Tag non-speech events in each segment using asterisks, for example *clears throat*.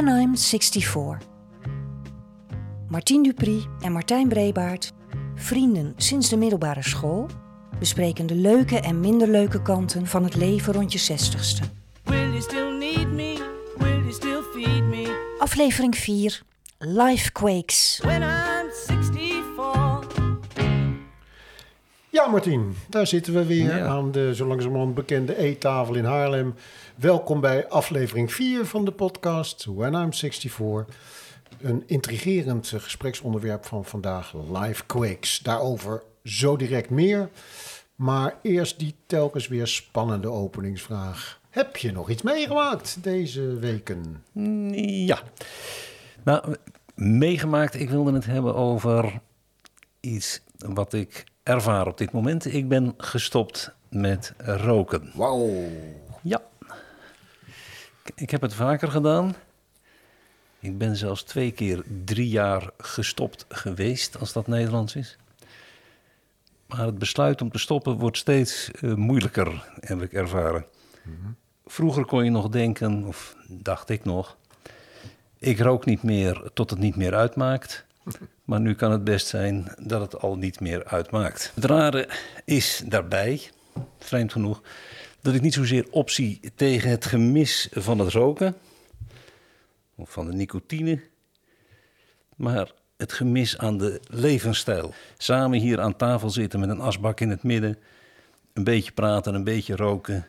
When I'm 64. Martien Dupri en Martijn Brebaert, vrienden sinds de middelbare school, bespreken de leuke en minder leuke kanten van het leven rond je zestigste. Will you still need me? Will you still feed me? Aflevering 4, Lifequakes. When I'm 64. Ja, Martien, daar zitten we weer Ja. aan de zo langzamerhand bekende eettafel in Haarlem. Welkom bij aflevering 4 van de podcast When I'm 64. Een intrigerend gespreksonderwerp van vandaag, live quakes. Daarover zo direct meer. Maar eerst die telkens weer spannende openingsvraag. Heb je nog iets meegemaakt deze weken? Ja. Nou, meegemaakt, ik wilde het hebben over iets wat ik ervaar op dit moment. Ik ben gestopt met roken. Wauw. Ja. Ik- heb het vaker gedaan. Ik ben zelfs twee keer drie jaar gestopt geweest, als dat Nederlands is. Maar het besluit om te stoppen wordt steeds eh, moeilijker, heb ik ervaren. Vroeger kon je nog denken, of dacht ik nog, ik rook niet meer tot het niet meer uitmaakt. *laughs* Maar nu kan het best zijn dat het al niet meer uitmaakt. Het rare is daarbij, vreemd genoeg, dat ik niet zozeer optie tegen het gemis van het roken of van de nicotine, maar het gemis aan de levensstijl. Samen hier aan tafel zitten met een asbak in het midden, een beetje praten, een beetje roken.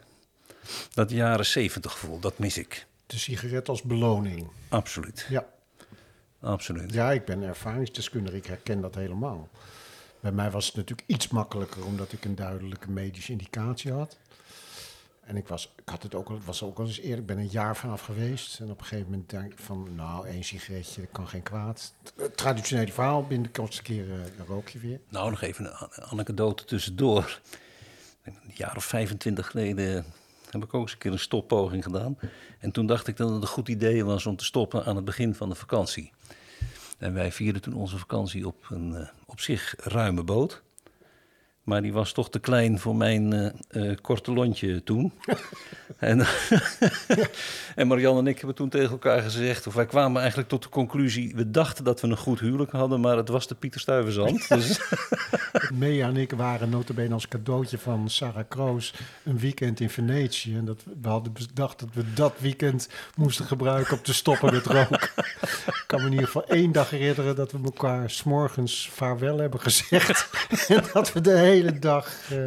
Dat jaren zeventig gevoel, dat mis ik. De sigaret als beloning. Absoluut, Ja. absoluut. Ja, ik ben ervaringsdeskundige, ik herken dat helemaal. Bij mij was het natuurlijk iets makkelijker omdat ik een duidelijke medische indicatie had. En ik, was, ik had het ook, al- was ook al eens eerder, ik ben een jaar vanaf geweest. En op een gegeven moment denk ik van, nou, één sigaretje, dat kan geen kwaad. Het traditionele verhaal, binnen de kortste keer eh, rook je weer. Nou, nog even een an- anekdote tussendoor. Een jaar of 25 geleden heb ik ook eens een keer een stoppoging gedaan. En toen dacht ik dat het een goed idee was om te stoppen aan het begin van de vakantie. En wij vierden toen onze vakantie op een eh, op zich ruime boot. Maar die was toch te klein voor mijn eh, eh, korte lontje toen. *laughs* en, *laughs* en Marianne en ik hebben toen tegen elkaar gezegd... of wij kwamen eigenlijk tot de conclusie... we dachten dat we een goed huwelijk hadden... maar het was de Pieter Stuyvesant. Dus *laughs* Mea en ik waren notabene als cadeautje van Sarah Kroos een weekend in Venetië. En dat, we hadden bedacht dat we dat weekend moesten gebruiken om te stoppen met roken. Ik kan me in ieder geval één dag herinneren dat we elkaar s'morgens vaarwel hebben gezegd. en dat we de hele dag eh,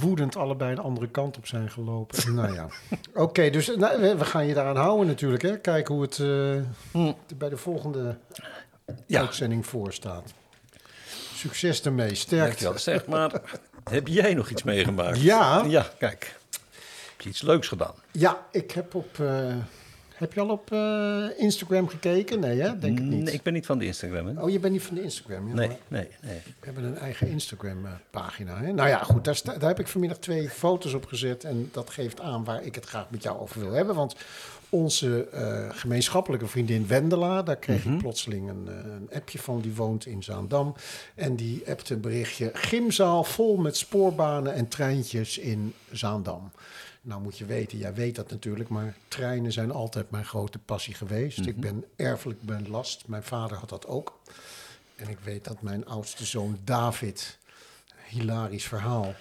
woedend allebei een andere kant op zijn gelopen. *laughs* nou ja, oké, dus nou, we we gaan je daaraan houden natuurlijk. Hè? Kijken hoe het eh, bij de volgende Ja. uitzending voor staat. Succes ermee, sterkte. Dankjewel. Zeg maar, heb jij nog iets meegemaakt? Ja. Ja, kijk. Heb je iets leuks gedaan? Ja, ik heb op. eh, heb je al op eh, Instagram gekeken? Nee, hè? Denk ik niet. Nee, ik ben niet van de Instagram, hè? Oh, je bent niet van de Instagram. Ja, Nee, maar nee, nee. We hebben een eigen Instagram-pagina. Hè? Nou ja, goed, daar, sta- daar heb ik vanmiddag twee foto's op gezet. En dat geeft aan waar ik het graag met jou over wil hebben. Want onze eh, gemeenschappelijke vriendin Wendela, daar kreeg ik plotseling een, eh, een appje van. Die woont in Zaandam. En die appte een berichtje: Gymzaal vol met spoorbanen en treintjes in Zaandam. Nou moet je weten, jij weet dat natuurlijk, maar treinen zijn altijd mijn grote passie geweest. Ik ben erfelijk ben last. Mijn vader had dat ook. En ik weet dat mijn oudste zoon David, hilarisch verhaal,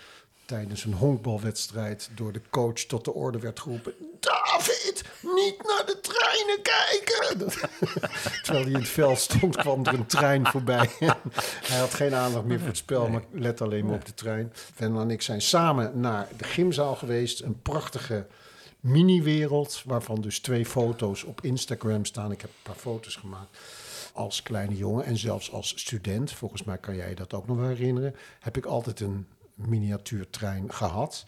tijdens een honkbalwedstrijd door de coach tot de orde werd geroepen: David, niet naar de treinen kijken! *laughs* Terwijl hij in het veld stond, kwam er een trein voorbij. *laughs* hij had geen aandacht meer voor het spel, maar let alleen maar op de trein. Venla en ik zijn samen naar de gymzaal geweest. Een prachtige mini-wereld, waarvan dus twee foto's op Instagram staan. Ik heb een paar foto's gemaakt als kleine jongen en zelfs als student, volgens mij kan jij dat ook nog wel herinneren, heb ik altijd een miniatuurtrein gehad.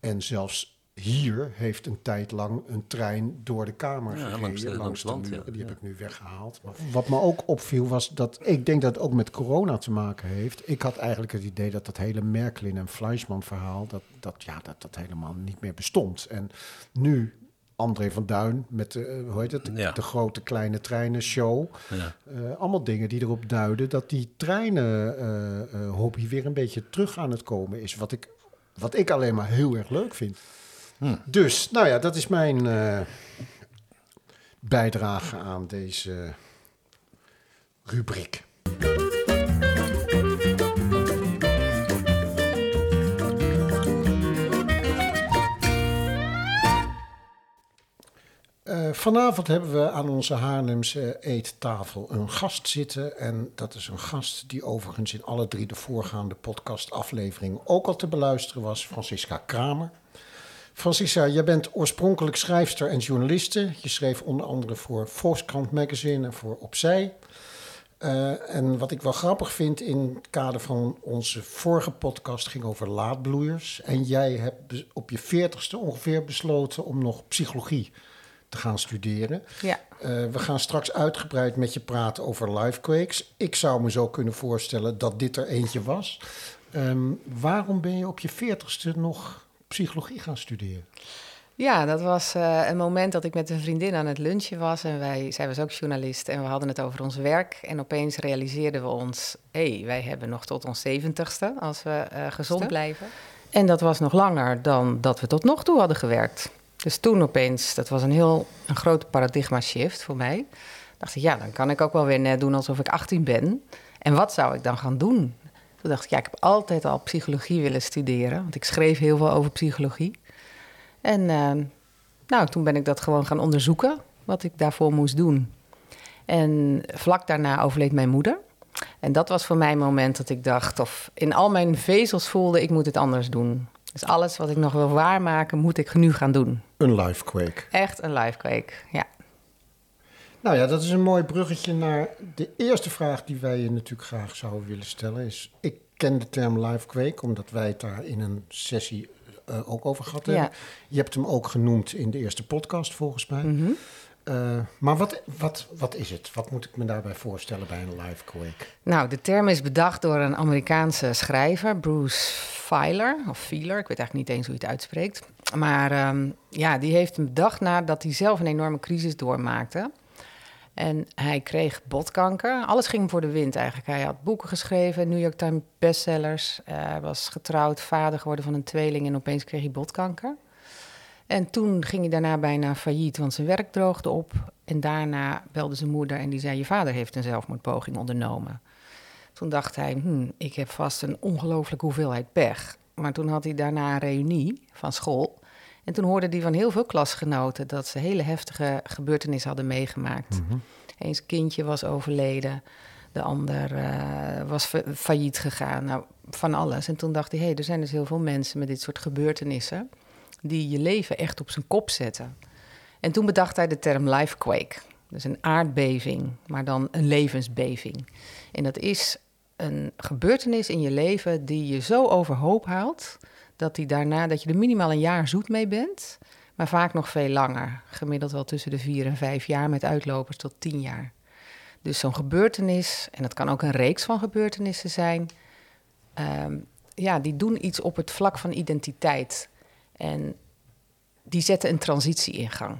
En zelfs hier heeft een tijd lang een trein door de kamer Ja, gereden, langs de- langs langs de het land, muren. ja. Die heb ik nu weggehaald. Maar wat me ook opviel was dat, ik denk dat het ook met corona te maken heeft. Ik had eigenlijk het idee dat dat hele Merkelin en Fleischmann verhaal, dat dat, ja, dat dat helemaal niet meer bestond. En nu André van Duin met de, eh, hoe heet het, Ja. de grote kleine treinen show. Ja. Eh, allemaal dingen die erop duiden dat die treinen-hobby weer een beetje terug aan het komen is. Wat ik, wat ik alleen maar heel erg leuk vind. Dus, nou ja, dat is mijn, eh, bijdragen aan deze rubriek. Vanavond hebben we aan onze Haarlemse eettafel een gast zitten. En dat is een gast die overigens in alle drie de voorgaande podcastafleveringen ook al te beluisteren was, Francisca Kramer. Francisca, jij bent oorspronkelijk schrijfster en journaliste. Je schreef onder andere voor Volkskrant Magazine en voor Opzij. Uh, en wat ik wel grappig vind in het kader van onze vorige podcast ging over laadbloeiers. En jij hebt op je veertigste ongeveer besloten om nog psychologie te gaan studeren. Ja. Uh, we gaan straks uitgebreid met je praten over livequakes. Ik zou me zo kunnen voorstellen dat dit er eentje was. Um, waarom ben je op je veertigste nog psychologie gaan studeren? Ja, dat was uh, een moment dat ik met een vriendin aan het lunchen was. En wij, zij was ook journalist en we hadden het over ons werk. En opeens realiseerden we ons, hé, hey, wij hebben nog tot ons zeventigste als we uh, gezond blijven. En dat was nog langer dan dat we tot nog toe hadden gewerkt. Dus toen opeens, dat was een heel een grote paradigma shift voor mij. Dacht ik, ja, dan kan ik ook wel weer net doen alsof ik 18 ben. En wat zou ik dan gaan doen? Toen dacht ik, ja, ik heb altijd al psychologie willen studeren. Want ik schreef heel veel over psychologie. En uh, nou, toen ben ik dat gewoon gaan onderzoeken, wat ik daarvoor moest doen. En vlak daarna overleed mijn moeder. En dat was voor mij een moment dat ik dacht, of in al mijn vezels voelde, ik moet het anders doen. Dus alles wat ik nog wil waarmaken, moet ik nu gaan doen. Een livequake. Echt een livequake, ja. Nou ja, dat is een mooi bruggetje naar de eerste vraag die wij je natuurlijk graag zouden willen stellen. Is, ik ken de term livequake, omdat wij het daar in een sessie uh, ook over gehad hebben. Ja. Je hebt hem ook genoemd in de eerste podcast, volgens mij. Mhm. Uh, maar wat, wat, wat is het? Wat moet ik me daarbij voorstellen bij een livequake? Nou, de term is bedacht door een Amerikaanse schrijver, Bruce Feiler, of Feiler, ik weet eigenlijk niet eens hoe je het uitspreekt. Maar um, ja, die heeft hem bedacht nadat hij zelf een enorme crisis doormaakte. En hij kreeg botkanker. Alles ging voor de wind eigenlijk. Hij had boeken geschreven, New York Times bestsellers. Uh, hij was getrouwd, vader geworden van een tweeling en opeens kreeg hij botkanker. En toen ging hij daarna bijna failliet, want zijn werk droogde op. En daarna belde zijn moeder en die zei: Je vader heeft een zelfmoordpoging ondernomen. Toen dacht hij: hm, Ik heb vast een ongelooflijke hoeveelheid pech. Maar toen had hij daarna een reunie van school. En toen hoorde hij van heel veel klasgenoten dat ze hele heftige gebeurtenissen hadden meegemaakt. Mhm. Eens kindje was overleden, de ander uh, was fa failliet gegaan. Nou, van alles. En toen dacht hij: Hé, hey, er zijn dus heel veel mensen met dit soort gebeurtenissen die je leven echt op zijn kop zetten. En toen bedacht hij de term lifequake. Dus een aardbeving, maar dan een levensbeving. En dat is een gebeurtenis in je leven die je zo overhoop haalt... dat, die daarna, dat je er minimaal een jaar zoet mee bent... maar vaak nog veel langer. Gemiddeld wel tussen de vier en vijf jaar met uitlopers tot tien jaar. Dus zo'n gebeurtenis, en dat kan ook een reeks van gebeurtenissen zijn... Um, ja, die doen iets op het vlak van identiteit... En die zetten een transitie in gang.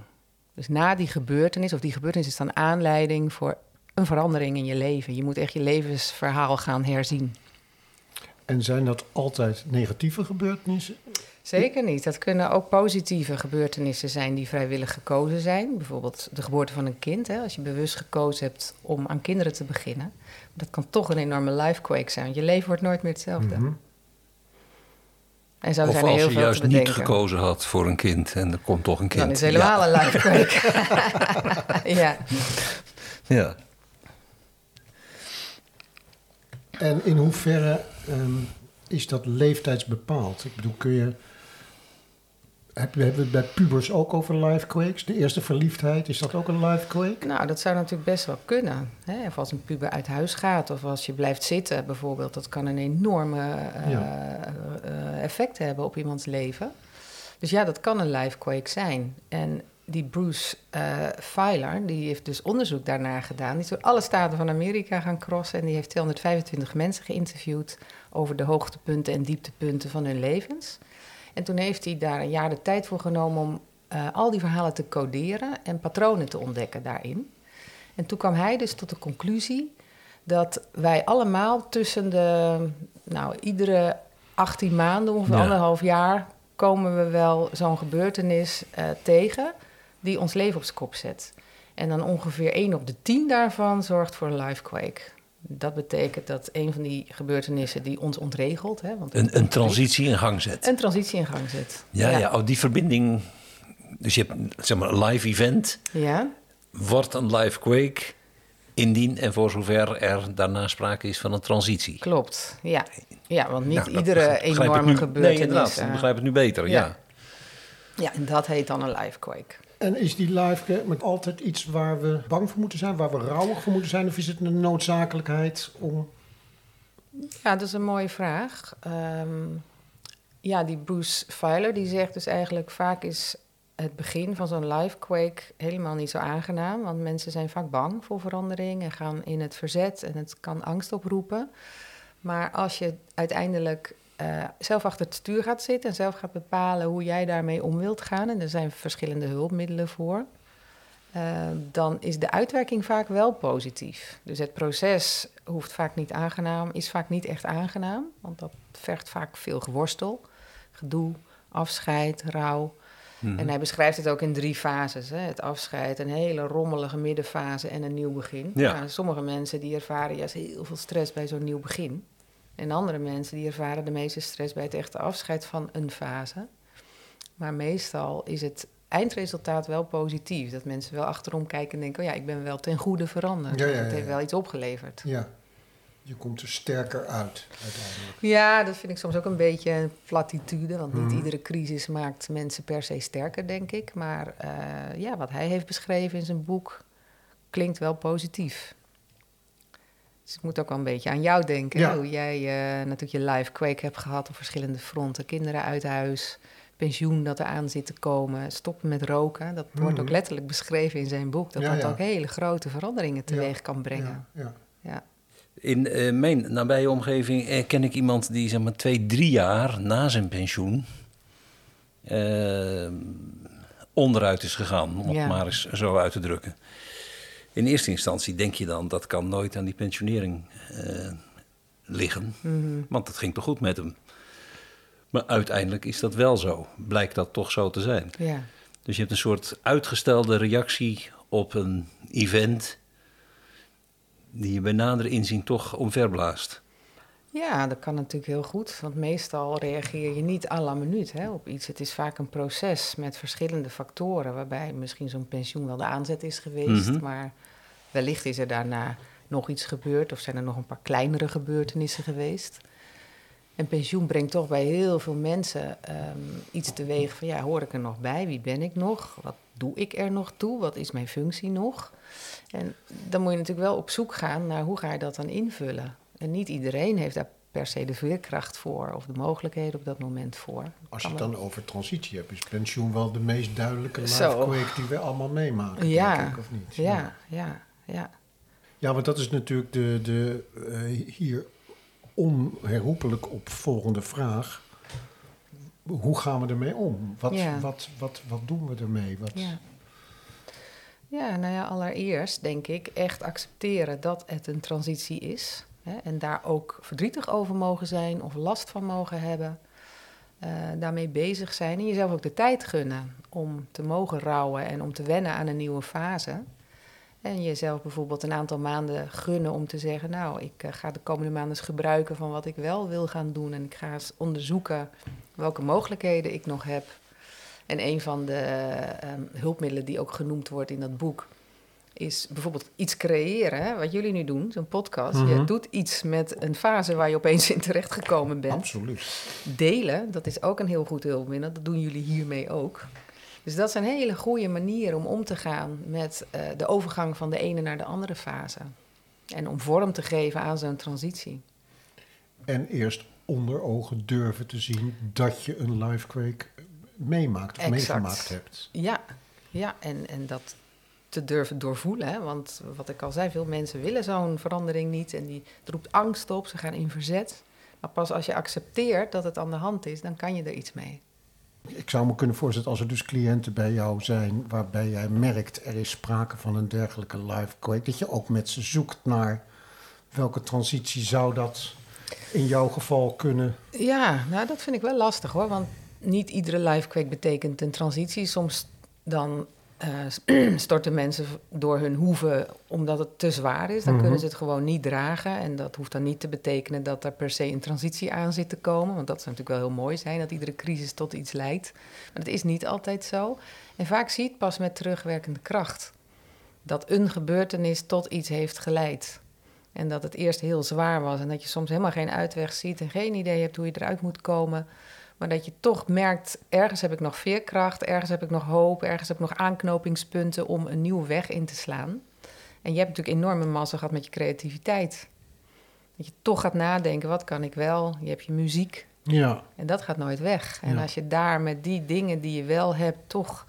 Dus na die gebeurtenis, of die gebeurtenis is dan aanleiding voor een verandering in je leven. Je moet echt je levensverhaal gaan herzien. En zijn dat altijd negatieve gebeurtenissen? Zeker niet. Dat kunnen ook positieve gebeurtenissen zijn die vrijwillig gekozen zijn. Bijvoorbeeld de geboorte van een kind. Hè, als je bewust gekozen hebt om aan kinderen te beginnen. Dat kan toch een enorme lifequake zijn. Want je leven wordt nooit meer hetzelfde. Mhm. En zo of zijn er als heel je veel juist niet gekozen had voor een kind en er komt toch een kind. Dan is het helemaal een lifequake. *laughs* ja. Ja. En in hoeverre um, is dat leeftijdsbepaald? Ik bedoel, kun je... Heb, hebben we het bij pubers ook over livequakes? De eerste verliefdheid, is dat ook een livequake? Nou, dat zou natuurlijk best wel kunnen. Hè? Of als een puber uit huis gaat, of als je blijft zitten bijvoorbeeld. Dat kan een enorme uh, Ja. uh, effect hebben op iemands leven. Dus ja, dat kan een livequake zijn. En die Bruce uh, Feiler, die heeft dus onderzoek daarnaar gedaan. Die is door alle staten van Amerika gaan crossen. En die heeft 225 mensen geïnterviewd over de hoogtepunten en dieptepunten van hun levens. En toen heeft hij daar een jaar de tijd voor genomen om uh, al die verhalen te coderen en patronen te ontdekken daarin. En toen kwam hij dus tot de conclusie dat wij allemaal tussen de, nou, iedere 18 maanden, ongeveer Ja. anderhalf jaar, komen we wel zo'n gebeurtenis uh, tegen die ons leven op zijn kop zet. En dan ongeveer 1 op de 10 daarvan zorgt voor een livequake. Dat betekent dat een van die gebeurtenissen die ons ontregelt... Hè, want Een, een transitie in gang zet. een transitie in gang zet. Ja, ja. Oh, die verbinding. Dus je hebt zeg maar, een live event. Ja, Wordt een live quake. Indien en voor zover er daarna sprake is van een transitie. klopt. Ja, ja want niet Nou, iedere enorme nu- gebeurtenis... Nee, inderdaad. eh, Ik begrijp het nu beter, ja. ja. Ja, en dat heet dan een livequake. En is die live met altijd iets waar we bang voor moeten zijn, waar we rouwig voor moeten zijn? Of is het een noodzakelijkheid om... Ja, dat is een mooie vraag. Ehm, ja, die Bruce Feiler die zegt dus eigenlijk vaak is het begin van zo'n livequake helemaal niet zo aangenaam. Want mensen zijn vaak bang voor verandering en gaan in het verzet en het kan angst oproepen. Maar als je uiteindelijk eh, zelf achter het stuur gaat zitten en zelf gaat bepalen hoe jij daarmee om wilt gaan, en er zijn verschillende hulpmiddelen voor, eh, dan is de uitwerking vaak wel positief. Dus het proces hoeft vaak niet aangenaam, is vaak niet echt aangenaam, want dat vergt vaak veel geworstel, gedoe, afscheid, rouw. Mhm. En hij beschrijft het ook in drie fases. Hè? Het afscheid, een hele rommelige middenfase en een nieuw begin. Ja. Nou, sommige mensen die ervaren juist heel veel stress bij zo'n nieuw begin. En andere mensen die ervaren de meeste stress bij het echte afscheid van een fase. Maar meestal is het eindresultaat wel positief. Dat mensen wel achterom kijken en denken... oh ja, ik ben wel ten goede veranderd. Ja, ja, ja, Het heeft wel iets opgeleverd. Ja, je komt er sterker uit uiteindelijk. Ja, dat vind ik soms ook een beetje een platitude. Want niet Mhm. iedere crisis maakt mensen per se sterker, denk ik. Maar eh, ja, wat hij heeft beschreven in zijn boek klinkt wel positief. Dus ik moet ook wel een beetje aan jou denken. Ja. Hoe jij eh, natuurlijk je live quake hebt gehad op verschillende fronten. Kinderen uit huis, pensioen dat eraan zit te komen, stoppen met roken. Dat wordt Mhm. ook letterlijk beschreven in zijn boek. Dat Ja, dat ja. ook hele grote veranderingen teweeg Ja, kan brengen. Ja, ja. Ja. In eh, mijn nabije omgeving eh, ken ik iemand die zeg maar twee, drie jaar na zijn pensioen onderuit is gegaan, om Ja. het maar eens zo uit te drukken. In eerste instantie denk je dan dat kan nooit aan die pensionering eh, liggen, Mhm. want het ging toch goed met hem. Maar uiteindelijk is dat wel zo, blijkt dat toch zo te zijn. ja. Dus je hebt een soort uitgestelde reactie op een event die je bij nader inzien toch omverblaast. Ja, dat kan natuurlijk heel goed. Want meestal reageer je niet à la minuut hè, op iets. Het is vaak een proces met verschillende factoren. Waarbij misschien zo'n pensioen wel de aanzet is geweest. Mhm. Maar wellicht is er daarna nog iets gebeurd. Of zijn er nog een paar kleinere gebeurtenissen geweest. En pensioen brengt toch bij heel veel mensen ehm, iets teweeg van... ja, hoor ik er nog bij? Wie ben ik nog? Wat doe ik er nog toe? Wat is mijn functie nog? En dan moet je natuurlijk wel op zoek gaan naar hoe ga je dat dan invullen. En niet iedereen heeft daar per se de veerkracht voor of de mogelijkheden op dat moment voor. Als je het dan over transitie hebt, is pensioen wel de meest duidelijke live-quake die we allemaal meemaken, Ja, denk ik, of niet? Ja, ja, ja. Ja, want dat is natuurlijk de, de eh, hier onherroepelijk op volgende vraag. Hoe gaan we ermee om? Wat, Ja. wat, wat, wat doen we ermee? Wat, Ja. Ja, nou ja, allereerst denk ik echt accepteren dat het een transitie is. En daar ook verdrietig over mogen zijn of last van mogen hebben. Eh, daarmee bezig zijn en jezelf ook de tijd gunnen om te mogen rouwen en om te wennen aan een nieuwe fase. En jezelf bijvoorbeeld een aantal maanden gunnen om te zeggen: Nou, ik eh, ga de komende maanden eens gebruiken van wat ik wel wil gaan doen. En ik ga eens onderzoeken welke mogelijkheden ik nog heb. En een van de ehm, hulpmiddelen die ook genoemd wordt in dat boek is bijvoorbeeld iets creëren. Hè? Wat jullie nu doen, zo'n podcast. Je Mhm. doet iets met een fase waar je opeens in terechtgekomen bent. Absoluut. Delen, dat is ook een heel goed hulpmiddel. Dat doen jullie hiermee ook. Dus dat zijn hele goede manieren om om te gaan met eh, de overgang van de ene naar de andere fase. En om vorm te geven aan zo'n transitie. En eerst onder ogen durven te zien dat je een live-quake meemaakt of Exact. meegemaakt hebt. Ja, ja en, en dat te durven doorvoelen. Hè? Want wat ik al zei, veel mensen willen zo'n verandering niet. En die het roept angst op, ze gaan in verzet. Maar pas als je accepteert dat het aan de hand is, dan kan je er iets mee. Ik zou me kunnen voorstellen als er dus cliënten bij jou zijn waarbij jij merkt er is sprake van een dergelijke live quake, dat je ook met ze zoekt naar welke transitie zou dat in jouw geval kunnen. Ja, nou dat vind ik wel lastig hoor. Want niet iedere lifequake betekent een transitie. Soms dan eh, *clears throat* storten mensen door hun hoeven omdat het te zwaar is. Dan Mhm. kunnen ze het gewoon niet dragen. En dat hoeft dan niet te betekenen dat er per se een transitie aan zit te komen. Want dat zou natuurlijk wel heel mooi zijn, dat iedere crisis tot iets leidt. Maar dat is niet altijd zo. En vaak zie je het pas met terugwerkende kracht. Dat een gebeurtenis tot iets heeft geleid. En dat het eerst heel zwaar was en dat je soms helemaal geen uitweg ziet en geen idee hebt hoe je eruit moet komen. Maar dat je toch merkt, ergens heb ik nog veerkracht, ergens heb ik nog hoop, ergens heb ik nog aanknopingspunten om een nieuwe weg in te slaan. En je hebt natuurlijk enorme massa gehad met je creativiteit. Dat je toch gaat nadenken, wat kan ik wel? Je hebt je muziek Ja, en dat gaat nooit weg. En Ja. als je daar met die dingen die je wel hebt, toch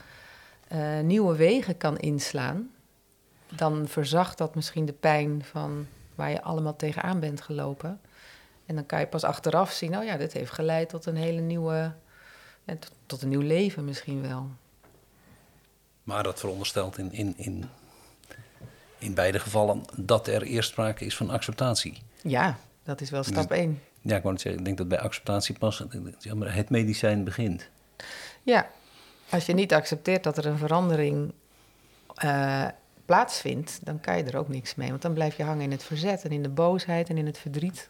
eh, nieuwe wegen kan inslaan, dan verzacht dat misschien de pijn van waar je allemaal tegenaan bent gelopen. En dan kan je pas achteraf zien, oh ja, dit heeft geleid tot een hele nieuwe, ja, tot, tot een nieuw leven misschien wel. Maar dat veronderstelt in, in, in, in beide gevallen dat er eerst sprake is van acceptatie. Ja, dat is wel stap één. Ja, ik wou zeggen, ik denk dat bij acceptatie pas het medicijn begint. Ja, als je niet accepteert dat er een verandering eh, plaatsvindt, dan kan je er ook niks mee. Want dan blijf je hangen in het verzet en in de boosheid en in het verdriet.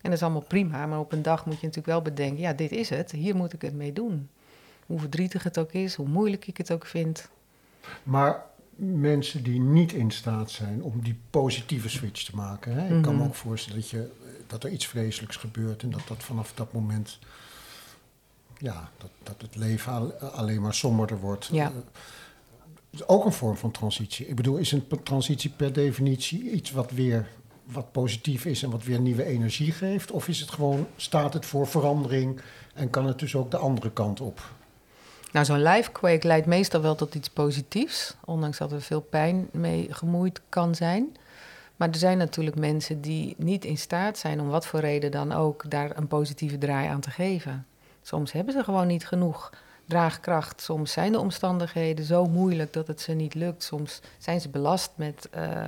En dat is allemaal prima, maar op een dag moet je natuurlijk wel bedenken: ja, dit is het, hier moet ik het mee doen. Hoe verdrietig het ook is, hoe moeilijk ik het ook vind. maar mensen die niet in staat zijn om die positieve switch te maken. Hè? Ik kan me Mhm. ook voorstellen dat, je, dat er iets vreselijks gebeurt en dat dat vanaf dat moment, ja, dat, dat het leven al- alleen maar somberder wordt. Ja. Eh, is ook een vorm van transitie. Ik bedoel, is een transitie per definitie iets wat weer wat positief is en wat weer nieuwe energie geeft? Of is het gewoon, staat het voor verandering en kan het dus ook de andere kant op? Nou, zo'n lifequake leidt meestal wel tot iets positiefs, ondanks dat er veel pijn mee gemoeid kan zijn. Maar er zijn natuurlijk mensen die niet in staat zijn, om wat voor reden dan ook, daar een positieve draai aan te geven. Soms hebben ze gewoon niet genoeg draagkracht. Soms zijn de omstandigheden zo moeilijk dat het ze niet lukt. Soms zijn ze belast met eh,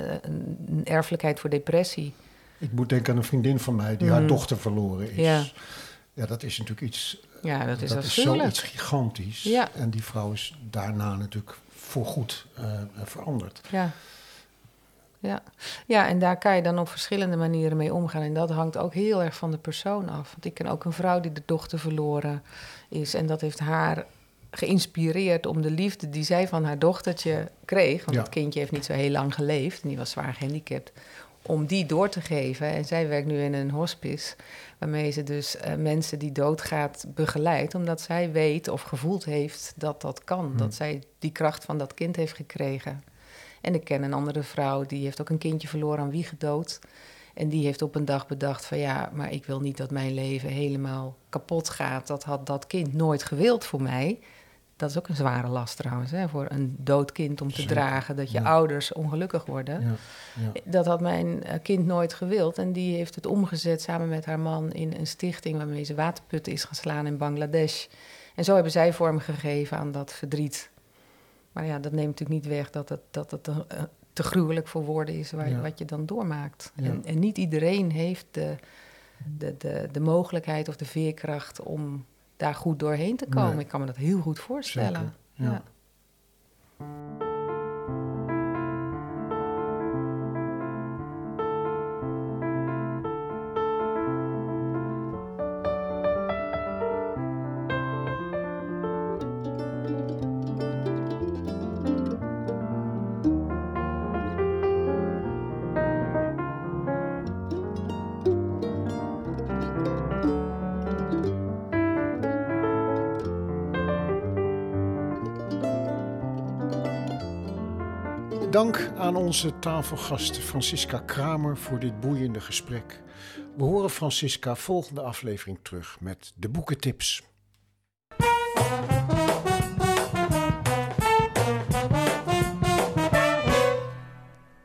een een erfelijkheid voor depressie. Ik moet denken aan een vriendin van mij die haar Mhm. dochter verloren is. Ja. Ja, dat is natuurlijk iets, Ja, dat is dat is zoiets gigantisch. Ja. En die vrouw is daarna natuurlijk voorgoed eh veranderd. Ja. Ja. ja, en daar kan je dan op verschillende manieren mee omgaan. En dat hangt ook heel erg van de persoon af. Want ik ken ook een vrouw die de dochter verloren is. En dat heeft haar geïnspireerd om de liefde die zij van haar dochtertje kreeg. Want Ja. het kindje heeft niet zo heel lang geleefd en die was zwaar gehandicapt. Om die door te geven. En zij werkt nu in een hospice. Waarmee ze dus eh, mensen die doodgaat begeleidt. Omdat zij weet of gevoeld heeft dat dat kan. Hm. Dat zij die kracht van dat kind heeft gekregen. En ik ken een andere vrouw, die heeft ook een kindje verloren aan wiegedood. En die heeft op een dag bedacht van ja, maar ik wil niet dat mijn leven helemaal kapot gaat. Dat had dat kind nooit gewild voor mij. Dat is ook een zware last trouwens, hè, voor een dood kind om te Zeker, dragen. Dat je ja. ouders ongelukkig worden. Ja, ja. Dat had mijn eh, kind nooit gewild. En die heeft het omgezet samen met haar man in een stichting waarmee ze waterputten is gaan slaan in Bangladesh. En zo hebben zij vorm gegeven aan dat verdriet. Maar ja, dat neemt natuurlijk niet weg dat het, dat het eh, te gruwelijk voor woorden is waar, wat je dan doormaakt. En, en niet iedereen heeft de, de, de, de mogelijkheid of de veerkracht om daar goed doorheen te komen. Nee. Ik kan me dat heel goed voorstellen. Zeker, ja. Onze tafelgast Francisca Kramer voor dit boeiende gesprek. We horen Francisca volgende aflevering terug met de boekentips.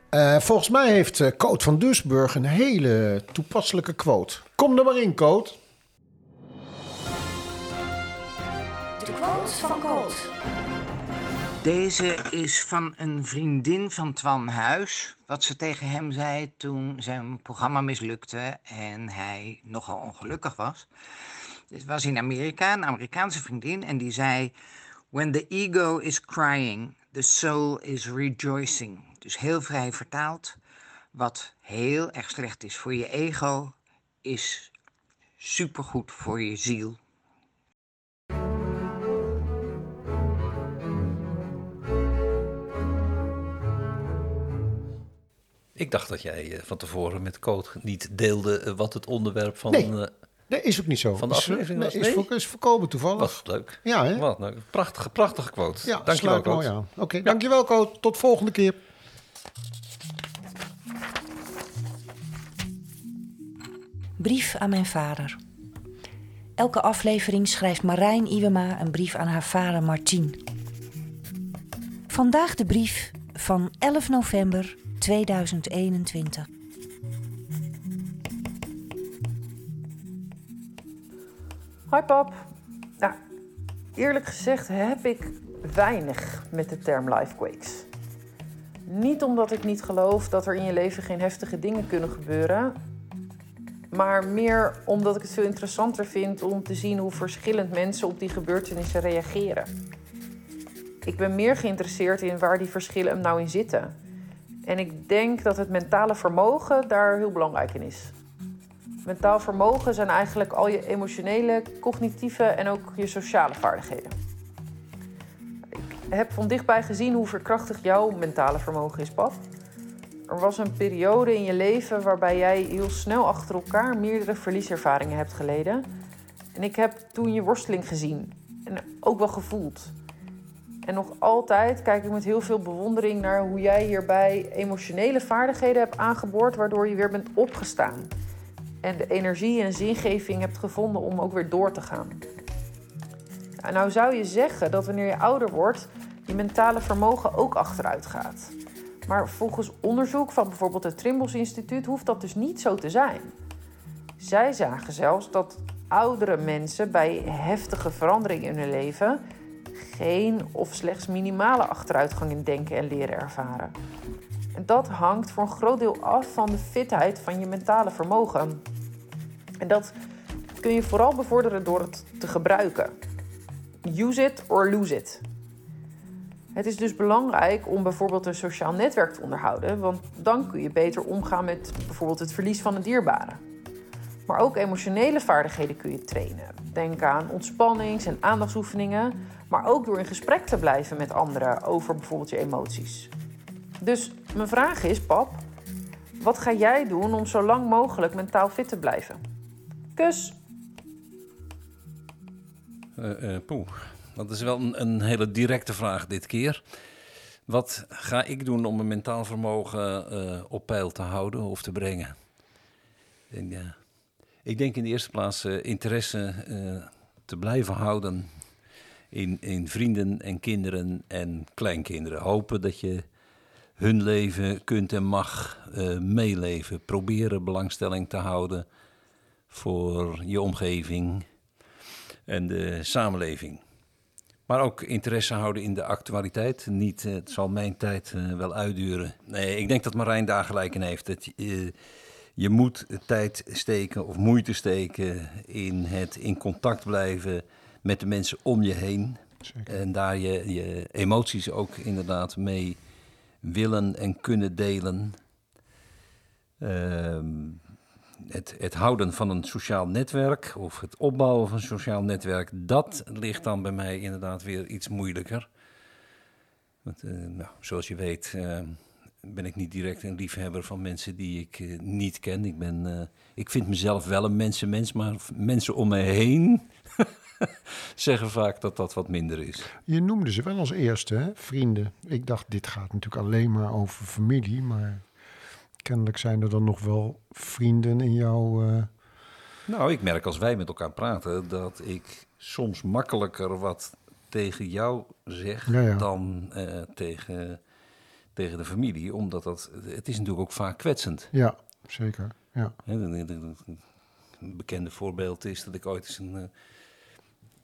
Eh, volgens mij heeft uh, Coot van Dusburg een hele toepasselijke quote. Kom er maar in, Coot. De quotes van Colt. Deze is van een vriendin van Twan Huis. Wat ze tegen hem zei toen zijn programma mislukte en hij nogal ongelukkig was. Dit was in Amerika, een Amerikaanse vriendin, en die zei: When the ego is crying, the soul is rejoicing. Dus heel vrij vertaald. Wat heel erg slecht is voor je ego, is supergoed voor je ziel. Ik dacht dat jij eh, van tevoren met Code niet deelde eh, wat het onderwerp van... Nee. eh, Nee, is ook niet zo. Van de Is, aflevering nee, was- is, nee? voor- is voorkomen toevallig. wat leuk. Ja, hè? Wat leuk. Prachtige, prachtige quote. Ja, Dankjewel, sluit mooi Code. aan. Oké, dankjewel, Coot. Tot volgende keer. Brief aan mijn vader. Elke aflevering schrijft Marijn Iwema een brief aan haar vader Martien. Vandaag de brief van 11 november 2021. Hoi pap. Nou, eerlijk gezegd heb ik weinig met de term lifequakes. Niet omdat ik niet geloof dat er in je leven geen heftige dingen kunnen gebeuren, maar meer omdat ik het veel interessanter vind om te zien hoe verschillend mensen op die gebeurtenissen reageren. Ik ben meer geïnteresseerd in waar die verschillen hem nou in zitten. En ik denk dat het mentale vermogen daar heel belangrijk in is. Mentaal vermogen zijn eigenlijk al je emotionele, cognitieve en ook je sociale vaardigheden. Ik heb van dichtbij gezien hoe verkrachtig jouw mentale vermogen is, pap. Er was een periode in je leven waarbij jij heel snel achter elkaar meerdere verlieservaringen hebt geleden. En ik heb toen je worsteling gezien en ook wel gevoeld. En nog altijd kijk ik met heel veel bewondering naar hoe jij hierbij emotionele vaardigheden hebt aangeboord, waardoor je weer bent opgestaan en de energie en zingeving hebt gevonden om ook weer door te gaan. En nou zou je zeggen dat wanneer je ouder wordt, je mentale vermogen ook achteruit gaat. Maar volgens onderzoek van bijvoorbeeld het Trimbos Instituut hoeft dat dus niet zo te zijn. Zij zagen zelfs dat oudere mensen bij heftige veranderingen in hun leven geen of slechts minimale achteruitgang in denken en leren ervaren. En dat hangt voor een groot deel af van de fitheid van je mentale vermogen. En dat kun je vooral bevorderen door het te gebruiken. Use it or lose it. Het is dus belangrijk om bijvoorbeeld een sociaal netwerk te onderhouden, want dan kun je beter omgaan met bijvoorbeeld het verlies van een dierbare. Maar ook emotionele vaardigheden kun je trainen. Denk aan ontspannings- en aandachtsoefeningen, maar ook door in gesprek te blijven met anderen over bijvoorbeeld je emoties. Dus mijn vraag is, pap, wat ga jij doen om zo lang mogelijk mentaal fit te blijven? Kus! Poeh, dat is wel een, een hele directe vraag dit keer. Wat ga ik doen om mijn mentaal vermogen eh, op peil te houden of te brengen? Ik denk in de eerste plaats interesse te blijven houden in, vrienden en kinderen en kleinkinderen. Hopen dat je hun leven kunt en mag eh, meeleven. Proberen belangstelling te houden voor je omgeving en de samenleving. Maar ook interesse houden in de actualiteit. Niet, eh, het zal mijn tijd eh, wel uitduren. Nee, ik denk dat Marijn daar gelijk in heeft. Dat, je- je moet tijd steken of moeite steken in het in contact blijven met de mensen om je heen. En daar je, je emoties ook inderdaad mee willen en kunnen delen. Ehm, het, het houden van een sociaal netwerk of het opbouwen van een sociaal netwerk, dat ligt dan bij mij inderdaad weer iets moeilijker. Want, eh, nou, zoals je weet eh, ben ik niet direct een liefhebber van mensen die ik eh, niet ken. Ik, ben, ik vind mezelf wel een mensenmens, maar mensen om me heen *laughs* *laughs* zeggen vaak dat dat wat minder is. Je noemde ze wel als eerste, hè? vrienden. Ik dacht, dit gaat natuurlijk alleen maar over familie, maar kennelijk zijn er dan nog wel vrienden in jouw... eh, Nou, ik merk als wij met elkaar praten dat ik soms makkelijker wat tegen jou zeg Ja, ja. dan eh, tegen, tegen de familie. Omdat dat, het is natuurlijk ook vaak kwetsend. Ja, zeker. Ja. Een bekende voorbeeld is dat ik ooit eens een, eh,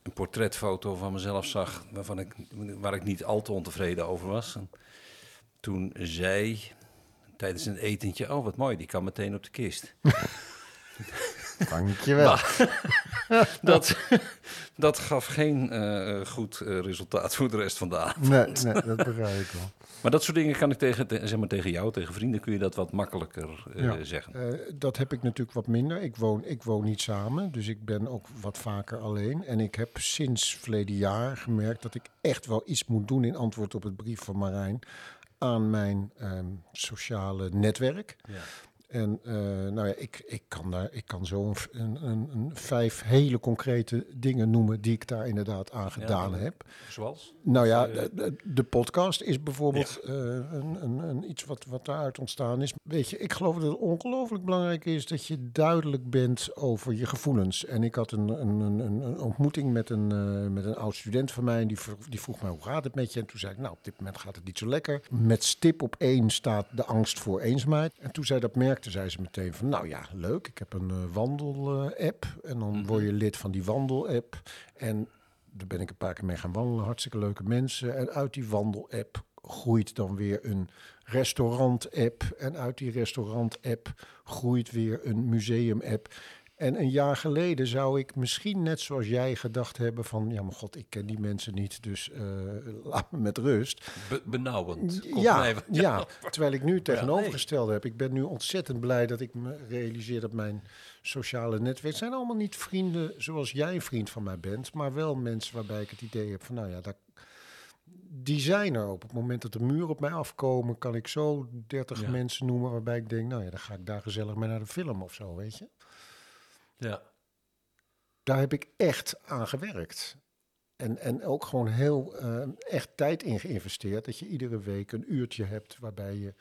een portretfoto van mezelf zag waarvan ik, waar ik niet al te ontevreden over was. En toen zei tijdens een etentje, oh wat mooi, die kan meteen op de kist. *laughs* Dankjewel. *laughs* dat, dat gaf geen eh, goed eh, resultaat voor de rest van de avond. Nee, nee, dat begrijp ik wel. *laughs* Maar dat soort dingen kan ik tegen, te- zeg maar tegen jou, tegen vrienden, kun je dat wat makkelijker eh, Ja. zeggen. Dat heb ik natuurlijk wat minder. Ik woon, ik woon niet samen, dus ik ben ook wat vaker alleen. En ik heb sinds verleden jaar gemerkt dat ik echt wel iets moet doen in antwoord op het brief van Marijn aan mijn ehm, sociale netwerk. Ja. En eh, nou ja, ik, ik kan daar, ik kan zo een, een, een, vijf hele concrete dingen noemen die ik daar inderdaad aan gedaan ja. heb. Zoals? Nou ja, Eh, de, podcast is bijvoorbeeld eh, een, een, een iets wat, wat daaruit ontstaan is. Weet je, ik geloof dat het ongelooflijk belangrijk is dat je duidelijk bent over je gevoelens. En ik had een, een, een, een ontmoeting met een, met een oud student van mij. En die, vroeg- die vroeg mij, hoe gaat het met je? En toen zei ik, nou, op dit moment gaat het niet zo lekker. Met stip op één staat de angst voor eenzaamheid. En toen zij dat merkte, zei ze meteen van, nou ja, leuk. Ik heb een eh, wandel-app. en dan word je lid van die wandel-app. En daar ben ik een paar keer mee gaan wandelen. Hartstikke leuke mensen. En uit die wandel-app groeit dan weer een restaurant-app. En uit die restaurant-app groeit weer een museum-app. En een jaar geleden zou ik misschien net zoals jij gedacht hebben van... ja, maar god, ik ken die mensen niet, dus eh, laat me met rust. Be- benauwend. Ja, ja, terwijl ik nu tegenovergestelde heb. Ik ben nu ontzettend blij dat ik me realiseer dat mijn sociale netwerk... zijn allemaal niet vrienden zoals jij vriend van mij bent... maar wel mensen waarbij ik het idee heb van, nou ja, daar, die zijn er. Op het moment dat de muren op mij afkomen... kan ik zo 30 Ja. mensen noemen waarbij ik denk... nou ja, dan ga ik daar gezellig mee naar de film of zo, weet je. Ja. Daar heb ik echt aan gewerkt. En, en ook gewoon heel eh, echt tijd in geïnvesteerd. Dat je iedere week een uurtje hebt waarbij je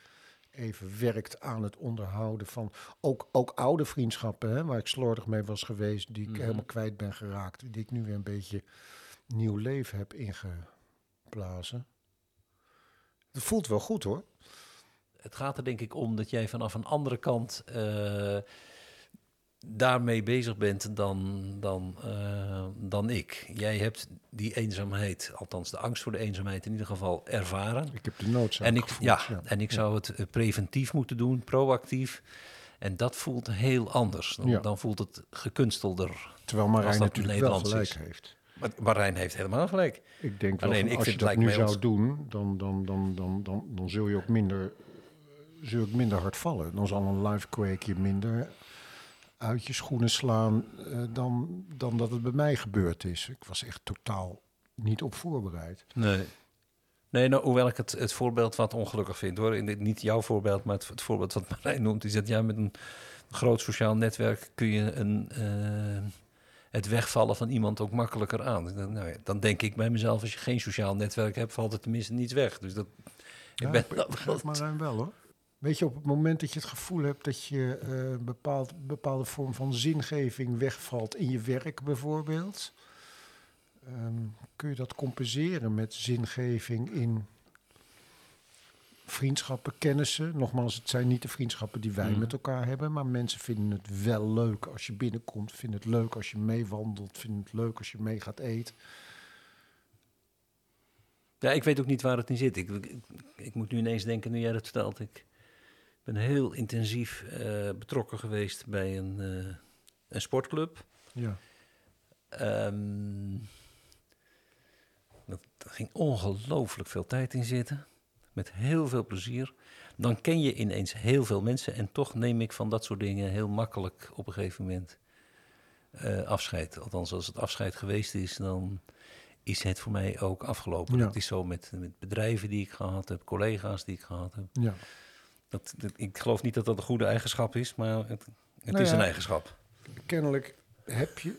even werkt aan het onderhouden van ook, ook oude vriendschappen, hè, waar ik slordig mee was geweest, die ik Mhm. helemaal kwijt ben geraakt, die ik nu weer een beetje nieuw leven heb ingeblazen. Het voelt wel goed hoor. Het gaat er denk ik om dat jij vanaf een andere kant eh, daarmee bezig bent dan, dan, eh, dan ik. Jij hebt die eenzaamheid, althans de angst voor de eenzaamheid in ieder geval ervaren. Ik heb de noodzaak En ik, gevoeld, ja, en ik zou het eh, preventief moeten doen, proactief. En dat voelt heel anders. Dan, Ja. dan voelt het gekunstelder. Terwijl Marijn natuurlijk wel gelijk is. heeft. Maar Marijn heeft helemaal gelijk. Ik denk wel, Alleen, van, ik als je dat het nu zou doen, dan, dan, dan, dan, dan, dan zul je ook minder, zul ik minder hard vallen. Dan zal een live quake je minder uit je schoenen slaan eh, dan, dan dat het bij mij gebeurd is. Ik was echt totaal niet op voorbereid. Nee. Nee, nou, hoewel ik het, het voorbeeld wat ongelukkig vind hoor. In dit, niet jouw voorbeeld, maar het, het voorbeeld wat *laughs* Marijn noemt. Is dat ja, met een groot sociaal netwerk kun je een, eh, het wegvallen van iemand ook makkelijker aan. Dan, nou ja, dan denk ik bij mezelf, als je geen sociaal netwerk hebt, valt het tenminste niet weg. Dus dat, ik Ja, ben begrijp Marijn wel hoor. Weet je, op het moment dat je het gevoel hebt dat je eh, een bepaald, bepaalde vorm van zingeving wegvalt in je werk bijvoorbeeld, ehm, kun je dat compenseren met zingeving in vriendschappen, kennissen. Nogmaals, het zijn niet de vriendschappen die wij Mhm. met elkaar hebben, maar mensen vinden het wel leuk als je binnenkomt, vinden het leuk als je meewandelt, vinden het leuk als je mee gaat eten. Ja, ik weet ook niet waar het in zit. Ik, ik, ik moet nu ineens denken, nu jij dat vertelt. Ik ben heel intensief eh, betrokken geweest bij een, eh, een sportclub. Ja. Ehm, dat, daar ging ongelooflijk veel tijd in zitten. Met heel veel plezier. Dan ken je ineens heel veel mensen. En toch neem ik van dat soort dingen heel makkelijk op een gegeven moment eh, afscheid. Althans, als het afscheid geweest is, dan is het voor mij ook afgelopen. Ja. Dat is zo met, met bedrijven die ik gehad heb, collega's die ik gehad heb. Ja. Dat, dat- ik geloof niet dat dat een goede eigenschap is, maar het, het Nou is ja, een eigenschap. kennelijk heb je,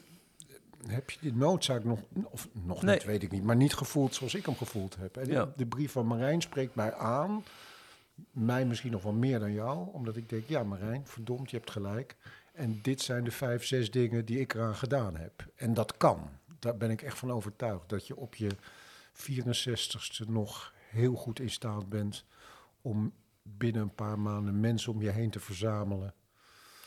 heb je die noodzaak nog, of nog Nee. niet, weet ik niet, maar niet gevoeld zoals ik hem gevoeld heb. En Ja. de brief van Marijn spreekt mij aan, mij misschien nog wel meer dan jou, omdat ik denk, ja Marijn, verdomd, je hebt gelijk. En dit zijn de vijf, zes dingen die ik eraan gedaan heb. En dat kan. Daar ben ik echt van overtuigd, dat je op je 64ste nog heel goed in staat bent om binnen een paar maanden mensen om je heen te verzamelen.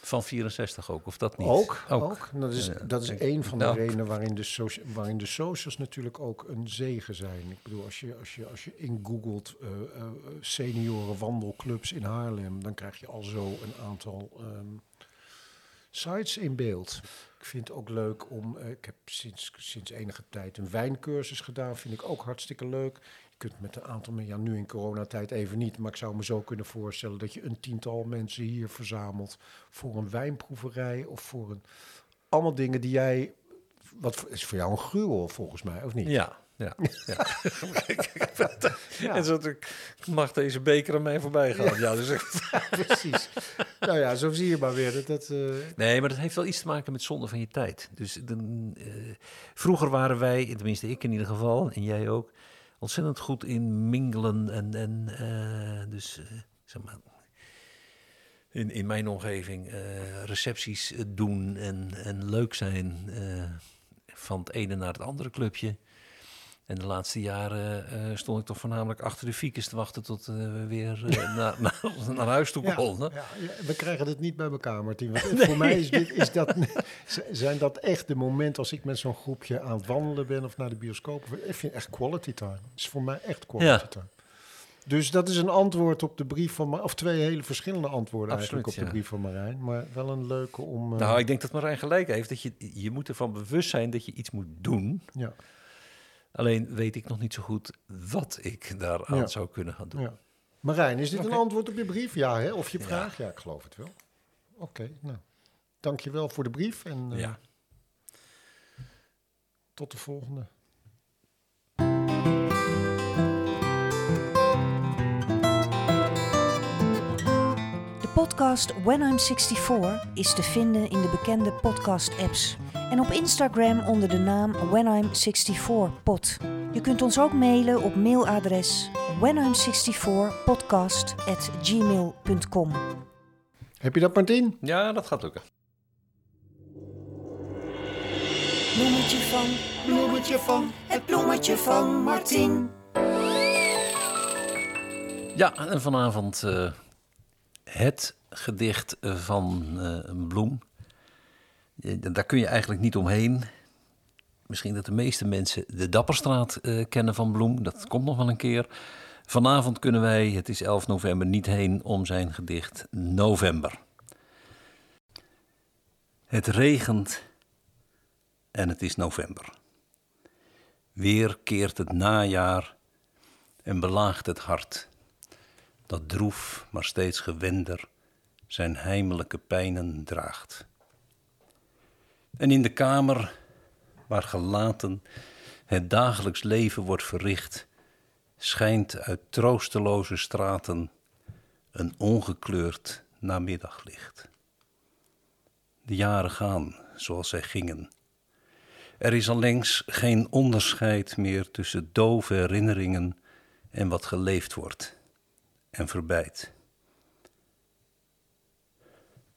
Van 64 ook, of dat niet? Ook, ook. Dat is, dat is een van de nou. redenen waarin de, waarin de socials natuurlijk ook een zegen zijn. Ik bedoel, als je, als je, als je ingoogelt eh eh, senioren wandelclubs in Haarlem, dan krijg je al zo een aantal ehm, sites in beeld. Ik vind het ook leuk om, eh, ik heb sinds, sinds enige tijd een wijncursus gedaan, vind ik ook hartstikke leuk. Kunt met een aantal mensen, ja nu in coronatijd even niet, maar ik zou me zo kunnen voorstellen dat je een tiental mensen hier verzamelt voor een wijnproeverij of voor een, allemaal dingen die jij, wat is voor jou een gruwel volgens mij, of niet? Ja, ja. ja. *laughs* En zo, ik mag deze beker aan mij voorbij gaan. Ja, dus *laughs* Precies. nou ja, zo zie je maar weer. Dat, dat, eh, Nee, maar dat heeft wel iets te maken met zonde van je tijd. Dus dan, eh, vroeger waren wij, tenminste ik in ieder geval, en jij ook, ontzettend goed in mingelen en, en eh, dus eh, zeg maar, in, in mijn omgeving eh, recepties doen en, en leuk zijn van het ene naar het andere clubje. En de laatste jaren eh, stond ik toch voornamelijk achter de fiekes te wachten tot eh, we weer eh, *laughs* naar, naar, naar huis toe konden. ja, ja, we krijgen het niet bij elkaar, Martien. Want *laughs* Voor mij is dit, is dat, *laughs* zijn dat echt de momenten als ik met zo'n groepje aan het wandelen ben of naar de bioscoop. Ik vind echt quality time. Het is voor mij echt quality time. Dus dat is een antwoord op de brief van... Ma- Of twee hele verschillende antwoorden eigenlijk op de brief van Marijn. Maar wel een leuke om... Nou, ik denk dat Marijn gelijk heeft. Dat je, je moet ervan bewust zijn dat je iets moet doen. ja, Alleen weet ik nog niet zo goed wat ik daaraan Ja. zou kunnen gaan doen. ja. Marijn, is dit een antwoord op je brief? Ja, hè? Of je vraag? Ja, ik geloof het wel. Oké, nou. Dank je wel voor de brief en eh, Ja. tot de volgende. Podcast When I'm 64 is te vinden in de bekende podcast-apps en op Instagram onder de naam When I'm 64 pod. Je kunt ons ook mailen op mailadres whenI'm64podcast@gmail.com. Heb je dat, Martien? ja, dat gaat lukken. Bloemetje van, bloemetje van, het bloemetje van Martien. Ja, en vanavond eh, het gedicht eh, van eh, bloem. Daar kun je eigenlijk niet omheen. Misschien dat de meeste mensen de Dapperstraat eh, kennen van Bloem. Dat komt nog wel een keer. Vanavond kunnen wij, het is 11 november, niet heen om zijn gedicht November. Het regent en het is november. Weer keert het najaar en belaagt het hart dat droef, maar steeds gewender zijn heimelijke pijnen draagt. En in de kamer waar gelaten het dagelijks leven wordt verricht, schijnt uit troosteloze straten een ongekleurd namiddaglicht. De jaren gaan zoals zij gingen. Er is allengs geen onderscheid meer tussen dove herinneringen en wat geleefd wordt en verbijt.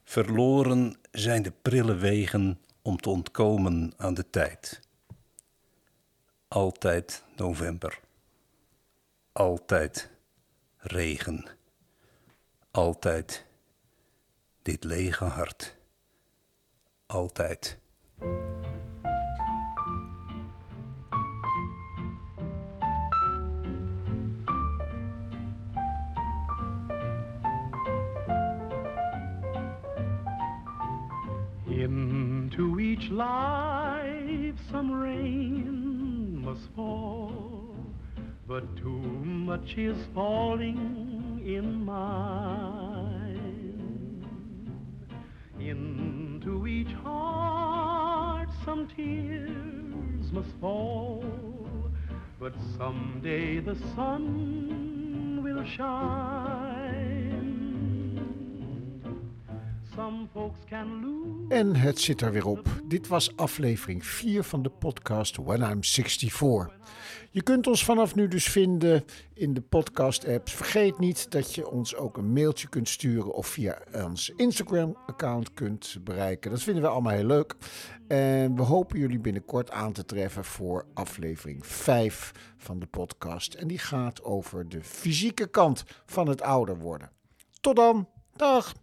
Verloren zijn de prille wegen om te ontkomen aan de tijd. Altijd november. Altijd regen. Altijd dit lege hart. Altijd. Into each life some rain must fall, but too much is falling in mine. Into each heart some tears must fall, but someday the sun will shine. Some folks can lose. En het zit er weer op. Dit was aflevering 4 van de podcast When I'm 64. Je kunt ons vanaf nu dus vinden in de podcast-apps. Vergeet niet dat je ons ook een mailtje kunt sturen of via ons Instagram-account kunt bereiken. Dat vinden we allemaal heel leuk. En we hopen jullie binnenkort aan te treffen voor aflevering 5 van de podcast. En die gaat over de fysieke kant van het ouder worden. Tot dan. Dag.